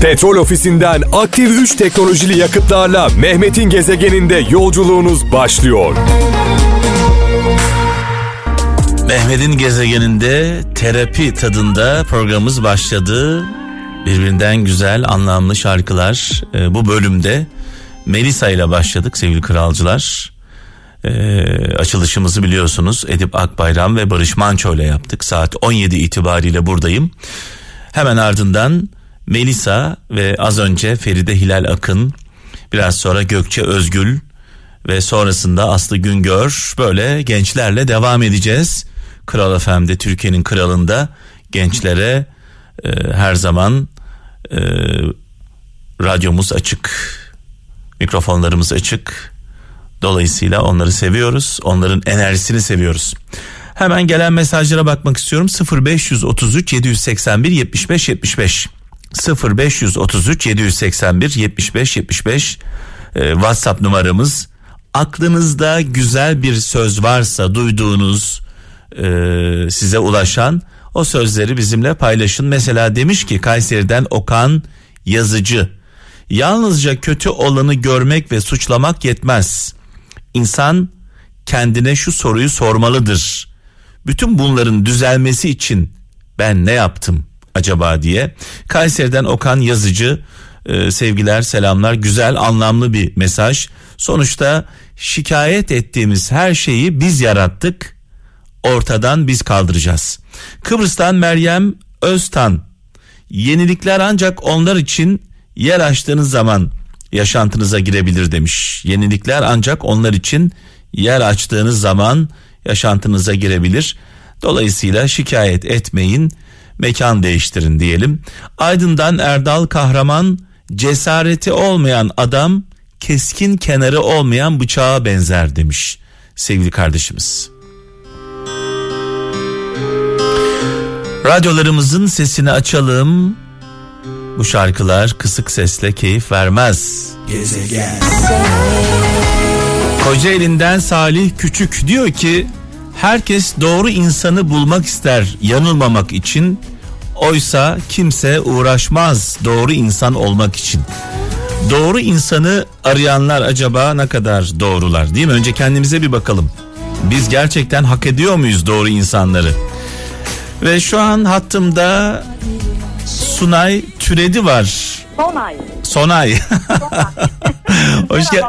Petrol ofisinden aktif 3 teknolojili yakıtlarla Mehmet'in gezegeninde yolculuğunuz başlıyor. Mehmet'in gezegeninde terapi tadında programımız başladı. Birbirinden güzel anlamlı şarkılar e, bu bölümde Melisa ile başladık sevgili kralcılar. E, açılışımızı biliyorsunuz Edip Akbayram ve Barış Manço ile yaptık. Saat 17 itibariyle buradayım. Hemen ardından Melisa ve az önce Feride Hilal Akın, biraz sonra Gökçe Özgül ve sonrasında Aslı Güngör böyle gençlerle devam edeceğiz. Kral FM'de Türkiye'nin kralında gençlere e, her zaman e, radyomuz açık, mikrofonlarımız açık. Dolayısıyla onları seviyoruz, onların enerjisini seviyoruz. Hemen gelen mesajlara bakmak istiyorum. 0533 781 75 75 0533 781 75 75 e, WhatsApp numaramız. Aklınızda güzel bir söz varsa duyduğunuz e, size ulaşan o sözleri bizimle paylaşın. Mesela demiş ki Kayseri'den Okan Yazıcı. Yalnızca kötü olanı görmek ve suçlamak yetmez. İnsan kendine şu soruyu sormalıdır. Bütün bunların düzelmesi için ben ne yaptım acaba diye. Kayseri'den Okan Yazıcı e, sevgiler selamlar güzel anlamlı bir mesaj. Sonuçta şikayet ettiğimiz her şeyi biz yarattık ortadan biz kaldıracağız. Kıbrıs'tan Meryem Öztan yenilikler ancak onlar için yer açtığınız zaman yaşantınıza girebilir demiş. Yenilikler ancak onlar için yer açtığınız zaman yaşantınıza girebilir. Dolayısıyla şikayet etmeyin, mekan değiştirin diyelim. Aydın'dan Erdal Kahraman cesareti olmayan adam keskin kenarı olmayan bıçağa benzer demiş sevgili kardeşimiz. Radyolarımızın sesini açalım. Bu şarkılar kısık sesle keyif vermez. Gezegen. Kocaeli'nden Salih Küçük diyor ki herkes doğru insanı bulmak ister yanılmamak için. Oysa kimse uğraşmaz doğru insan olmak için. Doğru insanı arayanlar acaba ne kadar doğrular değil mi? Önce kendimize bir bakalım. Biz gerçekten hak ediyor muyuz doğru insanları? Ve şu an hattımda Sunay Türedi var. Sonay. Sonay. hoş, gel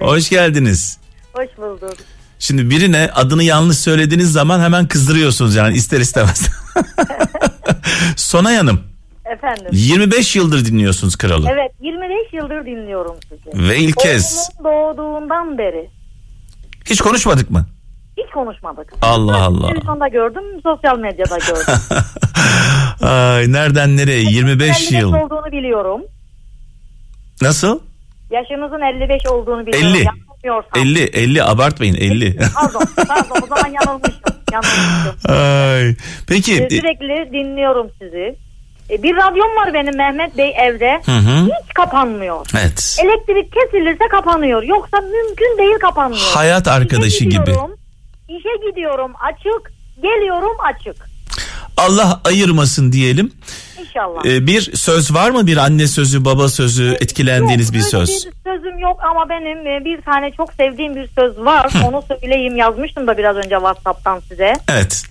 hoş geldiniz. Hoş bulduk. Şimdi birine adını yanlış söylediğiniz zaman hemen kızdırıyorsunuz yani ister istemez. Sonay Hanım. Efendim. 25 yıldır dinliyorsunuz kralı. Evet 25 yıldır dinliyorum sizi. Ve ilk kez. Oğlumun doğduğundan beri. Hiç konuşmadık mı? Hiç konuşmadık. Allah Allah. Televizyonda gördüm, sosyal medyada gördüm. Ay nereden nereye 25 yıl. olduğunu biliyorum. Nasıl? Yaşınızın 55 olduğunu biliyorum. 50. Yanılmıyorsam. 50 50 abartmayın 50. Pardon, pardon o zaman yanılmışım. yanılmışım. Ay. Peki. Ee, Sürekli dinliyorum sizi. Ee, Bir radyom var benim Mehmet Bey evde. Hı hı. Hiç kapanmıyor. Evet. Elektrik kesilirse kapanıyor. Yoksa mümkün değil kapanmıyor. Hayat arkadaşı İşe gibi. gidiyorum, İşe gidiyorum açık. Geliyorum açık. Allah ayırmasın diyelim. İnşallah. Ee, bir söz var mı bir anne sözü baba sözü etkilendiğiniz Yok, bir söz? Bir sözüm yok ama benim e, bir tane çok sevdiğim bir söz var. Onu söyleyeyim yazmıştım da biraz önce WhatsApp'tan size. Evet.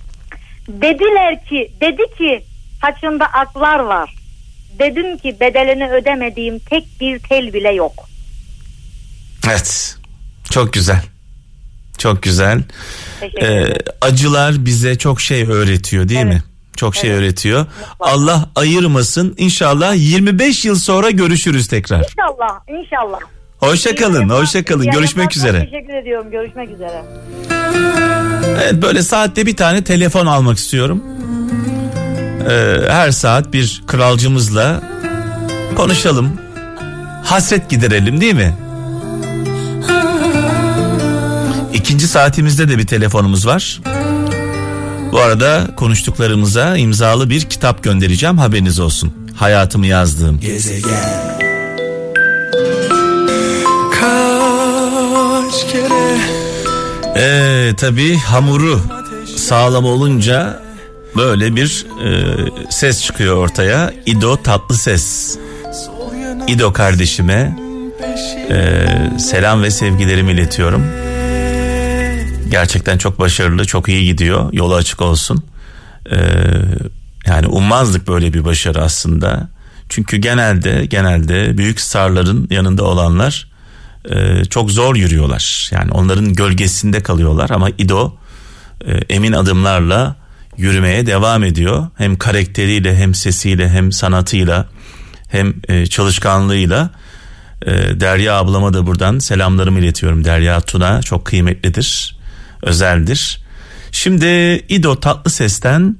Dediler ki dedi ki saçında aklar var. Dedim ki bedelini ödemediğim tek bir tel bile yok. Evet. Çok güzel. Çok güzel. Ee, acılar bize çok şey öğretiyor değil Evet. mi? Çok şey Evet. öğretiyor. Mutlaka. Allah ayırmasın. İnşallah 25 yıl sonra görüşürüz tekrar. İnşallah inşallah. Hoşça kalın. Hoşça kalın. Görüşmek üzere. Teşekkür ediyorum. Görüşmek üzere. Evet böyle saatte bir tane telefon almak istiyorum. Ee, her saat bir kralcımızla konuşalım. Hasret giderelim değil mi? İkinci saatimizde de bir telefonumuz var. Bu arada konuştuklarımıza imzalı bir kitap göndereceğim haberiniz olsun. Hayatımı yazdığım. Gezegen Kaç kere Ee, tabii hamuru sağlam olunca böyle bir e, ses çıkıyor ortaya. İdo tatlı ses. İdo kardeşime e, selam ve sevgilerimi iletiyorum. Gerçekten çok başarılı, çok iyi gidiyor. Yolu açık olsun. E, yani ummazdık böyle bir başarı aslında. Çünkü genelde genelde büyük starların yanında olanlar e, çok zor yürüyorlar. Yani onların gölgesinde kalıyorlar ama İdo e, emin adımlarla yürümeye devam ediyor. Hem karakteriyle hem sesiyle hem sanatıyla hem e, çalışkanlığıyla. E, Derya ablama da buradan selamlarımı iletiyorum. Derya Tuna çok kıymetlidir, özeldir. Şimdi İdo tatlı sesten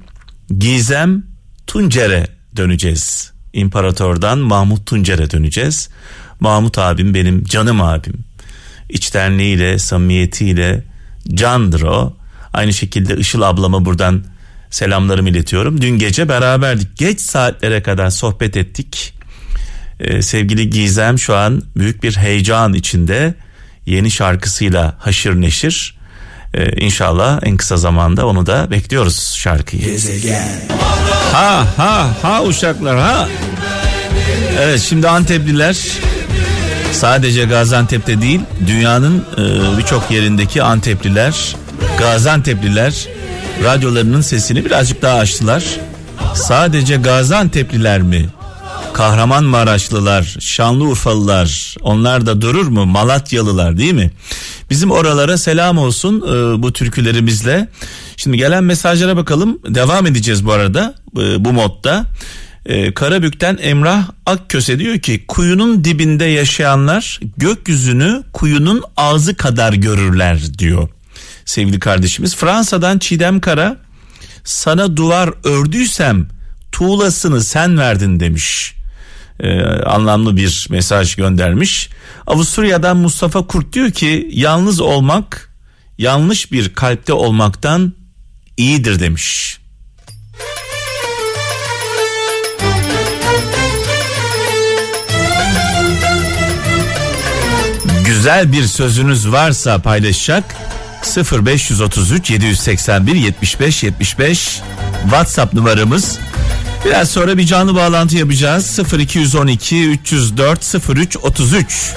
Gizem Tuncer'e döneceğiz. İmparator'dan Mahmut Tuncer'e döneceğiz. Mahmut abim benim canım abim. İçtenliğiyle, samimiyetiyle candır o. Aynı şekilde Işıl ablama buradan selamlarımı iletiyorum. Dün gece beraberdik. Geç saatlere kadar sohbet ettik. Ee, sevgili Gizem şu an büyük bir heyecan içinde yeni şarkısıyla haşır neşir. Ee, inşallah en kısa zamanda onu da bekliyoruz şarkıyı. Ha ha ha uşaklar ha. Evet şimdi Antepliler sadece Gaziantep'te değil dünyanın e, birçok yerindeki Antepliler, Gaziantep'liler radyolarının sesini birazcık daha açtılar. Sadece Gaziantep'liler mi? Kahramanmaraşlılar, Şanlıurfalılar onlar da durur mu? Malatyalılar değil mi? Bizim oralara selam olsun e, bu türkülerimizle. Şimdi gelen mesajlara bakalım. Devam edeceğiz bu arada e, bu modda. E, Karabük'ten Emrah Akköse diyor ki kuyunun dibinde yaşayanlar gökyüzünü kuyunun ağzı kadar görürler diyor sevgili kardeşimiz. Fransa'dan Çiğdem Kara sana duvar ördüysem tuğlasını sen verdin demiş. Ee, anlamlı bir mesaj göndermiş. Avusturya'dan Mustafa Kurt diyor ki yalnız olmak yanlış bir kalpte olmaktan iyidir demiş. Güzel bir sözünüz varsa paylaşacak 0533 781 75 75 WhatsApp numaramız. Biraz sonra bir canlı bağlantı yapacağız. 0212 304 03 33.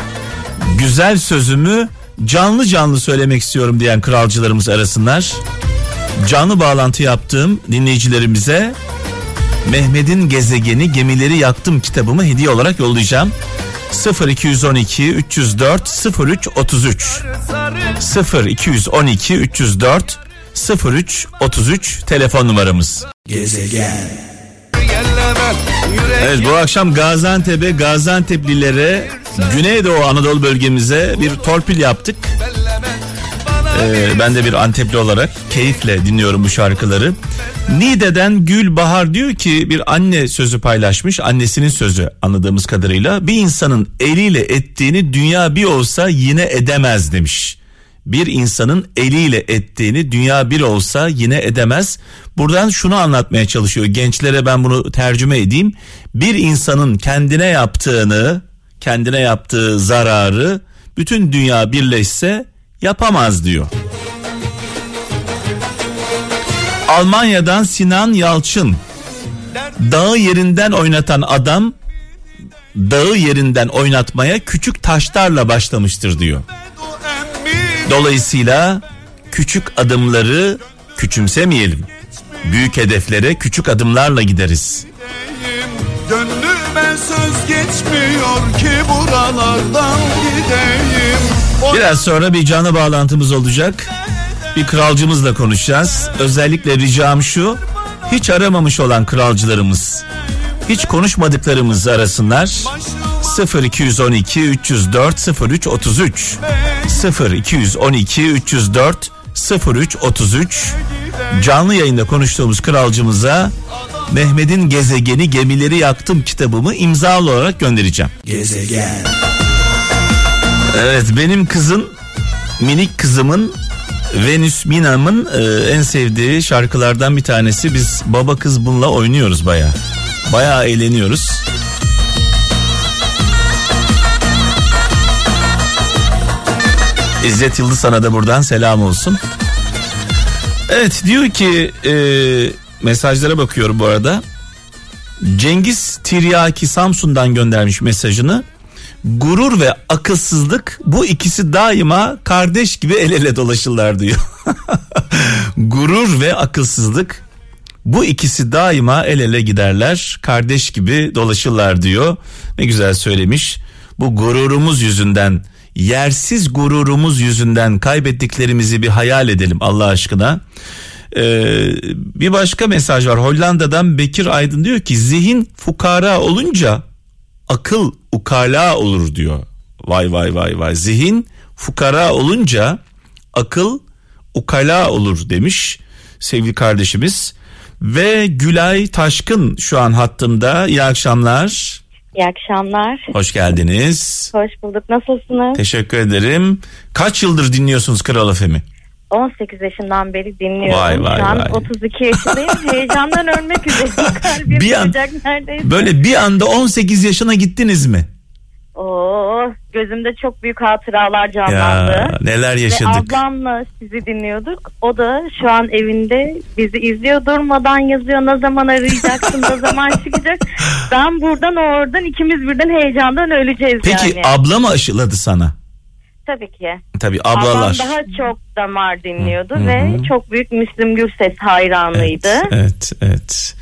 Güzel sözümü canlı canlı söylemek istiyorum diyen kralcılarımız arasınlar. Canlı bağlantı yaptığım dinleyicilerimize Mehmet'in gezegeni gemileri yaktım kitabımı hediye olarak yollayacağım. 0212 304 03 33 0212 304 03 33 telefon numaramız. Gezegen. Evet bu akşam Gaziantep'e Gaziantep'lilere Güneydoğu Anadolu bölgemize bir torpil yaptık. Ee, ben de bir Antepli olarak keyifle dinliyorum bu şarkıları. Nide'den Gül Bahar diyor ki bir anne sözü paylaşmış. Annesinin sözü anladığımız kadarıyla. Bir insanın eliyle ettiğini dünya bir olsa yine edemez demiş. Bir insanın eliyle ettiğini dünya bir olsa yine edemez. Buradan şunu anlatmaya çalışıyor. Gençlere ben bunu tercüme edeyim. Bir insanın kendine yaptığını, kendine yaptığı zararı bütün dünya birleşse yapamaz diyor. Almanya'dan Sinan Yalçın. Dağı yerinden oynatan adam dağı yerinden oynatmaya küçük taşlarla başlamıştır diyor. Dolayısıyla küçük adımları küçümsemeyelim. Büyük hedeflere küçük adımlarla gideriz. Gönlüme söz geçmiyor ki buralardan gideyim. Biraz sonra bir canlı bağlantımız olacak. Bir kralcımızla konuşacağız. Özellikle ricam şu. Hiç aramamış olan kralcılarımız, hiç konuşmadıklarımız arasınlar. 0212 304 03 33 0212 304 03 33 canlı yayında konuştuğumuz kralcımıza Mehmet'in gezegeni gemileri yaktım kitabımı imzalı olarak göndereceğim. Gezegen. Evet benim kızın minik kızımın Venüs Minam'ın e, en sevdiği şarkılardan bir tanesi. Biz baba kız bununla oynuyoruz baya. Baya eğleniyoruz. İzzet Yıldız sana da buradan selam olsun. Evet diyor ki e, mesajlara bakıyorum bu arada. Cengiz Tiryaki Samsun'dan göndermiş mesajını. Gurur ve akılsızlık bu ikisi daima kardeş gibi el ele dolaşırlar diyor. Gurur ve akılsızlık bu ikisi daima el ele giderler, kardeş gibi dolaşırlar diyor. Ne güzel söylemiş. Bu gururumuz yüzünden, yersiz gururumuz yüzünden kaybettiklerimizi bir hayal edelim Allah aşkına. Ee, bir başka mesaj var Hollanda'dan Bekir Aydın diyor ki zihin fukara olunca akıl ukala olur diyor. Vay vay vay vay zihin fukara olunca akıl ukala olur demiş sevgili kardeşimiz. Ve Gülay Taşkın şu an hattımda. İyi akşamlar. İyi akşamlar. Hoş geldiniz. Hoş bulduk. Nasılsınız? Teşekkür ederim. Kaç yıldır dinliyorsunuz Kral FM'i? 18 yaşından beri dinliyorum. Vay, vay, Şu an vay. 32 yaşındayım. Heyecandan ölmek üzereyim. Kalbim Bir an- neredeyse. Böyle bir anda 18 yaşına gittiniz mi? Oo, gözümde çok büyük hatıralar canlandı. Ya neler Ve yaşadık. ablamla sizi dinliyorduk. O da şu an evinde bizi izliyor durmadan yazıyor. Ne zaman arayacaksın, ne zaman çıkacak. Ben buradan o oradan ikimiz birden heyecandan öleceğiz Peki yani. abla mı aşıladı sana? Tabii ki. Tabii ablalar. Ablam daha çok damar dinliyordu Hı, ve çok büyük Müslüm Gürses hayranıydı. Evet, evet, evet.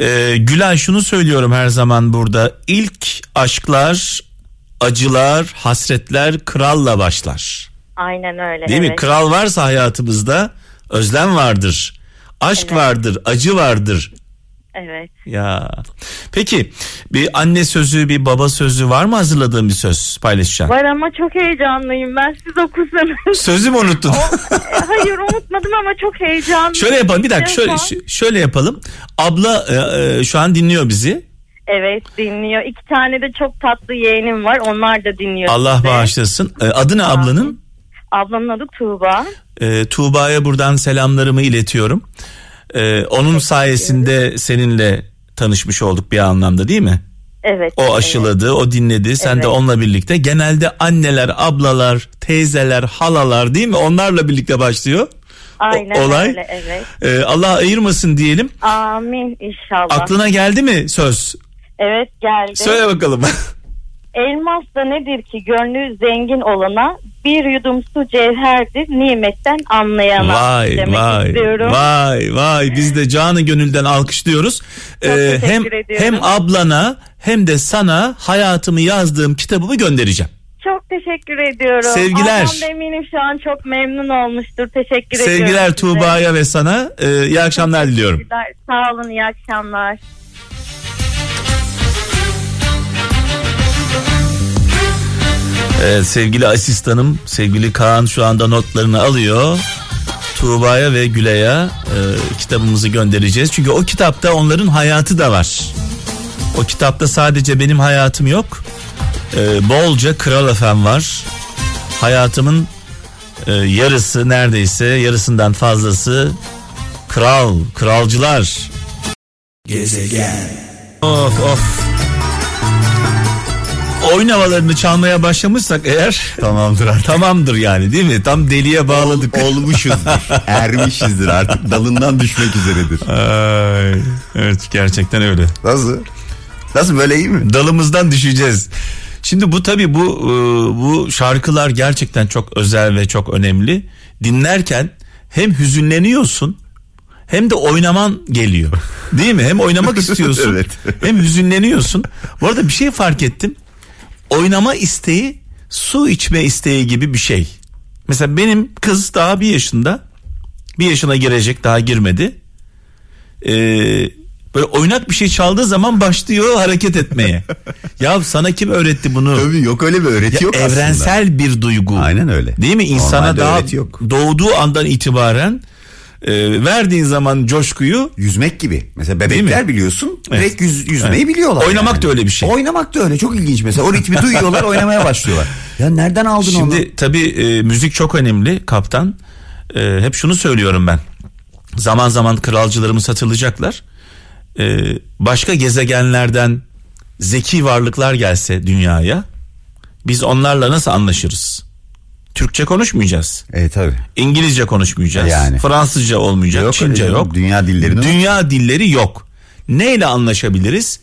Ee, Gülay şunu söylüyorum her zaman burada. İlk aşklar, acılar, hasretler kralla başlar. Aynen öyle. Değil mi? evet. Kral varsa hayatımızda özlem vardır. Aşk Evet. vardır, acı vardır. Evet. Ya. Peki bir anne sözü, bir baba sözü var mı hazırladığın bir söz paylaşacağım? Var ama çok heyecanlıyım ben siz okusanız. Sözü mü unuttun? E, Hayır unutmadım ama çok heyecanlıyım. şöyle yapalım bir dakika şöyle şöyle yapalım. Abla e, e, şu an dinliyor bizi. Evet dinliyor. İki tane de çok tatlı yeğenim var. Onlar da dinliyor. Allah sizi. bağışlasın. E, adı ne ablanın? Ablamın adı Tuğba. E, Tuğba'ya buradan selamlarımı iletiyorum. E, onun sayesinde seninle tanışmış olduk bir anlamda değil mi? Evet. O aşıladı, o dinledi. Sen de Evet. onunla birlikte. Genelde anneler, ablalar, teyzeler, halalar değil mi? Onlarla birlikte başlıyor. Aynen olay. öyle evet. E, Allah ayırmasın diyelim. Amin inşallah. Aklına geldi mi söz? Evet geldi. Söyle bakalım. Elmas da nedir ki gönlü zengin olana bir yudum su cevherdir nimetten anlayana vay demek vay istiyorum. vay vay biz de canı gönülden alkışlıyoruz. Ee, teşekkür hem ediyorum. hem ablana hem de sana hayatımı yazdığım kitabımı göndereceğim. Çok teşekkür ediyorum. Sevgiler. Ablam eminim şu an çok memnun olmuştur. Teşekkür ediyorum. Sevgiler. Tuğba'ya ve sana e, iyi akşamlar diliyorum. Sağ olun iyi akşamlar. Evet, sevgili asistanım sevgili Kaan şu anda notlarını alıyor. Tuğba'ya ve Gülay'a e, kitabımızı göndereceğiz. Çünkü o kitapta onların hayatı da var. O kitapta sadece benim hayatım yok. E, bolca Kral Efem var. Hayatımın e, yarısı neredeyse yarısından fazlası kral, kralcılar. Gezegen. Of of. Oyun havalarını çalmaya başlamışsak eğer Tamamdır artık. tamamdır yani değil mi? Tam deliye bağladık. Olmuşuzdur. Ermişizdir artık. Dalından düşmek üzeredir. Ay, evet gerçekten öyle. Nasıl? Nasıl böyle iyi mi? Dalımızdan düşeceğiz. Şimdi bu tabii bu e, bu şarkılar gerçekten çok özel ve çok önemli. Dinlerken hem hüzünleniyorsun hem de oynaman geliyor. Değil mi? Hem oynamak istiyorsun Evet. hem hüzünleniyorsun. Bu arada bir şey fark ettim. Oynama isteği su içme isteği gibi bir şey. Mesela benim kız daha bir yaşında. Bir yaşına girecek daha girmedi. Ee, böyle oynak bir şey çaldığı zaman başlıyor hareket etmeye. ya sana kim öğretti bunu? Tabii yok öyle bir öğreti Ya yok aslında. evrensel bir duygu. Aynen öyle. Değil mi? İnsana Normalde daha yok. doğduğu andan itibaren e, verdiğin zaman coşkuyu Yüzmek gibi. Mesela bebekler biliyorsun Evet. direkt yüz, yüzmeyi Evet. biliyorlar. Oynamak yani. da öyle bir şey. Oynamak da öyle çok ilginç mesela. O ritmi duyuyorlar oynamaya başlıyorlar. Ya nereden aldın onu? Şimdi tabii e, müzik çok önemli kaptan. E, hep şunu söylüyorum ben. Zaman zaman kralcılarımız hatırlayacaklar. E, başka gezegenlerden zeki varlıklar gelse dünyaya biz onlarla nasıl anlaşırız? Türkçe konuşmayacağız. E tabii. İngilizce konuşmayacağız. Yani. Fransızca olmayacak. Yok Çince canım. yok. Dünya dillerini Dünya dilleri yok. Neyle anlaşabiliriz?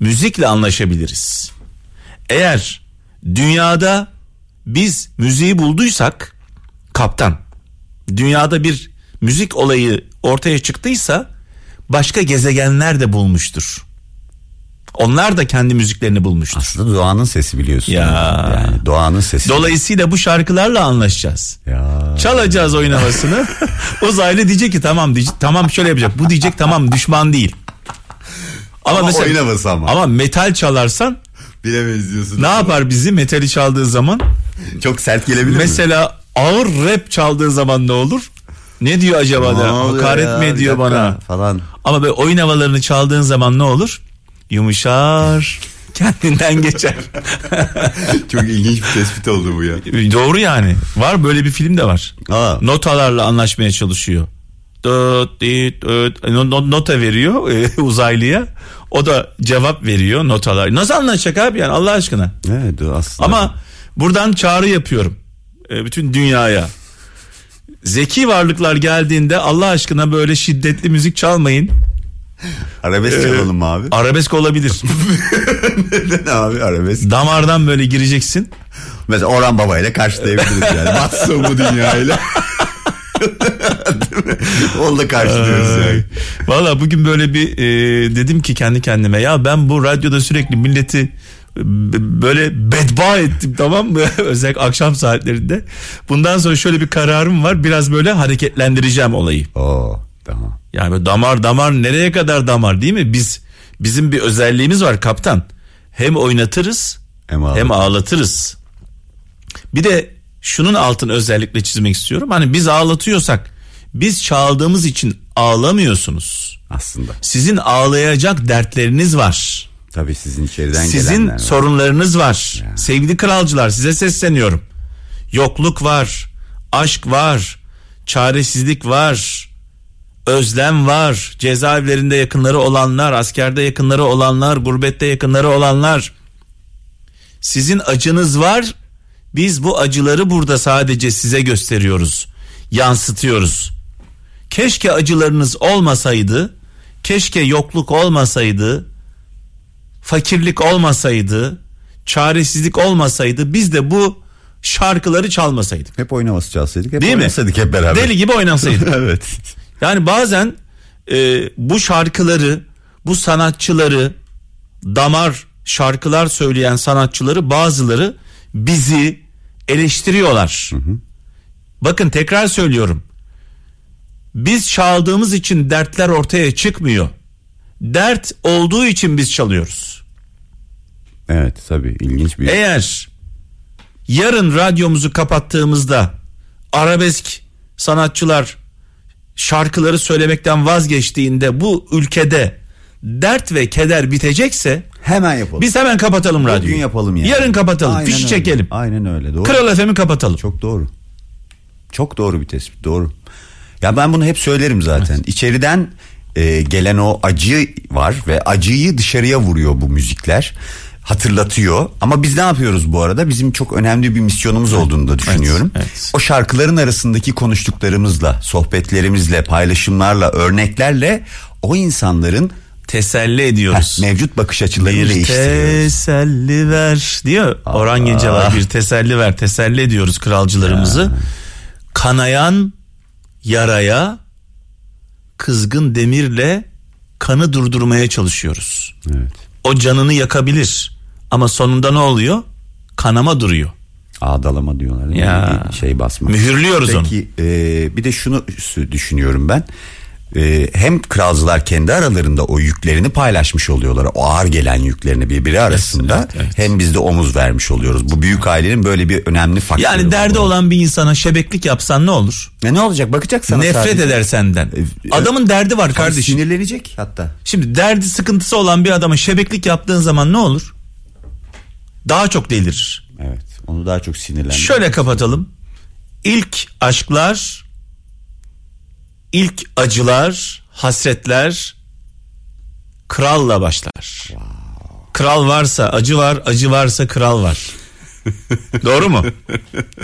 Müzikle anlaşabiliriz. Eğer dünyada biz müziği bulduysak kaptan dünyada bir müzik olayı ortaya çıktıysa başka gezegenler de bulmuştur. Onlar da kendi müziklerini bulmuştur. Aslında doğanın sesi biliyorsun. Ya. Yani doğanın sesi. Dolayısıyla bu şarkılarla anlaşacağız. ya. Çalacağız oyun havasını. Uzaylı diyecek ki tamam diyecek, tamam şöyle yapacak. Bu diyecek tamam düşman değil. Ama, Ama mesela oyun havası ama. ama metal çalarsan Bilemeyiz diyorsun. ne yapar bizi metali çaldığı zaman? Çok sert gelebilir mi? Mesela ağır rap çaldığı zaman ne olur? Ne diyor acaba Ne da? Hakaret mi ediyor bana? Falan. Ama böyle oyun havalarını çaldığın zaman ne olur? Yumuşar. Kendinden geçer. Çok ilginç bir tespit oldu bu ya. Doğru yani. Var böyle bir film de var. Aa. Notalarla anlaşmaya çalışıyor. Dıt, dit, dıt. No- no- nota veriyor e, uzaylıya. O da cevap veriyor notalar. Nasıl anlaşacak abi yani Allah aşkına? Evet aslında. Ama buradan çağrı yapıyorum. e, bütün dünyaya. Zeki varlıklar geldiğinde Allah aşkına böyle şiddetli müzik çalmayın. Arabesk çalalım mı abi? Arabesk olabilir. Neden abi arabesk? Damardan böyle gireceksin. Mesela Orhan Baba ile karşılayabiliriz yani. Batsın bu dünyayla. Onu da karşılıyoruz yani. Valla bugün böyle bir e, dedim ki kendi kendime ya ben bu radyoda sürekli milleti böyle bedba ettim tamam mı? Özellikle akşam saatlerinde. Bundan sonra şöyle bir kararım var. Biraz böyle hareketlendireceğim olayı. Oo tamam. Yani böyle damar damar nereye kadar damar değil mi? Biz bizim bir özelliğimiz var kaptan. Hem oynatırız Hem hem, ağlatırız. Bir de şunun altını özellikle çizmek istiyorum. Hani biz ağlatıyorsak biz çaldığımız için ağlamıyorsunuz. Aslında. Sizin ağlayacak dertleriniz var. Tabii sizin içeriden Sizin gelenler var. sorunlarınız var. Sevgili kralcılar size sesleniyorum. Yokluk var, aşk var, çaresizlik var, özlem var. Cezaevlerinde yakınları olanlar, askerde yakınları olanlar, gurbette yakınları olanlar. Sizin acınız var. Biz bu acıları burada sadece size gösteriyoruz. Yansıtıyoruz. Keşke acılarınız olmasaydı, keşke yokluk olmasaydı, fakirlik olmasaydı, çaresizlik olmasaydı biz de bu şarkıları çalmasaydık. Hep oynaması çalsaydık. Hep Değil mi? oynasaydık hep beraber. Deli gibi oynasaydık. evet. Yani bazen e, bu şarkıları, bu sanatçıları, damar şarkılar söyleyen sanatçıları bazıları bizi eleştiriyorlar. Bakın tekrar söylüyorum. Biz çaldığımız için dertler ortaya çıkmıyor. Dert olduğu için biz çalıyoruz. Evet tabii ilginç bir. Eğer yarın radyomuzu kapattığımızda arabesk sanatçılar şarkıları söylemekten vazgeçtiğinde bu ülkede dert ve keder bitecekse Hemen yapalım. biz hemen kapatalım radyoyu. Bugün yapalım yani. Yarın kapatalım. Aynen Fişi öyle. çekelim. Aynen öyle. Doğru. Kral FM'i kapatalım. Çok doğru. Çok doğru bir tespit. Doğru. Ya ben bunu hep söylerim zaten. İçeriden e, gelen o acı var ve acıyı dışarıya vuruyor bu müzikler. Hatırlatıyor. Ama biz ne yapıyoruz bu arada? Bizim çok önemli bir misyonumuz olduğunu da düşünüyorum. evet. O şarkıların arasındaki konuştuklarımızla, sohbetlerimizle, paylaşımlarla, örneklerle o insanların Teselli heh, ediyoruz. mevcut bakış açılarını bir değiştiriyoruz. teselli ver diyor. Orhan Gencebay bir teselli ver. Teselli ediyoruz kralcılarımızı. Kanayan yaraya kızgın demirle kanı durdurmaya çalışıyoruz. Evet. O canını yakabilir. Ama sonunda ne oluyor? Kanama duruyor. Ağdalama diyorlar. değil? Ya. Şey basmak. Mühürlüyoruz onu. Peki e, bir de şunu düşünüyorum ben. E, hem kralcılar kendi aralarında o yüklerini paylaşmış oluyorlar. O ağır gelen yüklerini birbiri arasında. evet, evet. Hem biz de omuz vermiş oluyoruz. Bu büyük ailenin böyle bir önemli faktörü Yani derdi olan bir insana şebeklik yapsan ne olur? Ne, ne olacak bakacak sana Nefret sadece. eder senden. E, Adamın derdi var kardeşim. Sinirlenecek hatta. Şimdi derdi sıkıntısı olan bir adama şebeklik yaptığın zaman ne olur? Daha çok delirir. Evet. Onu daha çok sinirlendir. Şöyle kapatalım. İlk aşklar, ilk acılar, hasretler kralla başlar. Kral varsa acı var, acı varsa kral var. Doğru mu?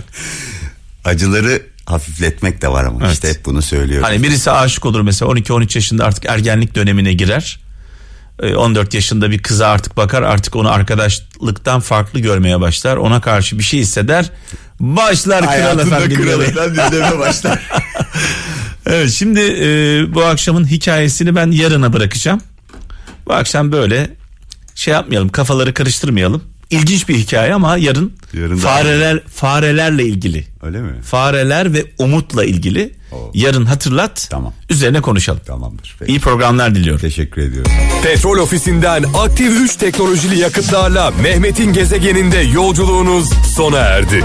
Acıları hafifletmek de var ama Evet. işte hep bunu söylüyorum. Hani birisi aşık olur mesela 12-13 yaşında artık ergenlik dönemine girer. E, 14 yaşında bir kıza artık bakar artık onu arkadaşlıktan farklı görmeye başlar. Ona karşı bir şey hisseder. Başlar kral Hayatında efendim. kral efendim dinlemeye başlar. Evet şimdi e, bu akşamın hikayesini ben yarına bırakacağım. Bu akşam böyle şey yapmayalım kafaları karıştırmayalım. İlginç bir hikaye ama yarın, Yarın fareler farelerle ilgili. Öyle mi? Fareler ve umutla ilgili. Oo. Yarın hatırlat. Tamam. Üzerine konuşalım. Tamamdır. Peki. İyi programlar diliyorum. Teşekkür ediyorum. Petrol ofisinden aktif 3 teknolojili yakıtlarla Mehmet'in gezegeninde yolculuğunuz sona erdi.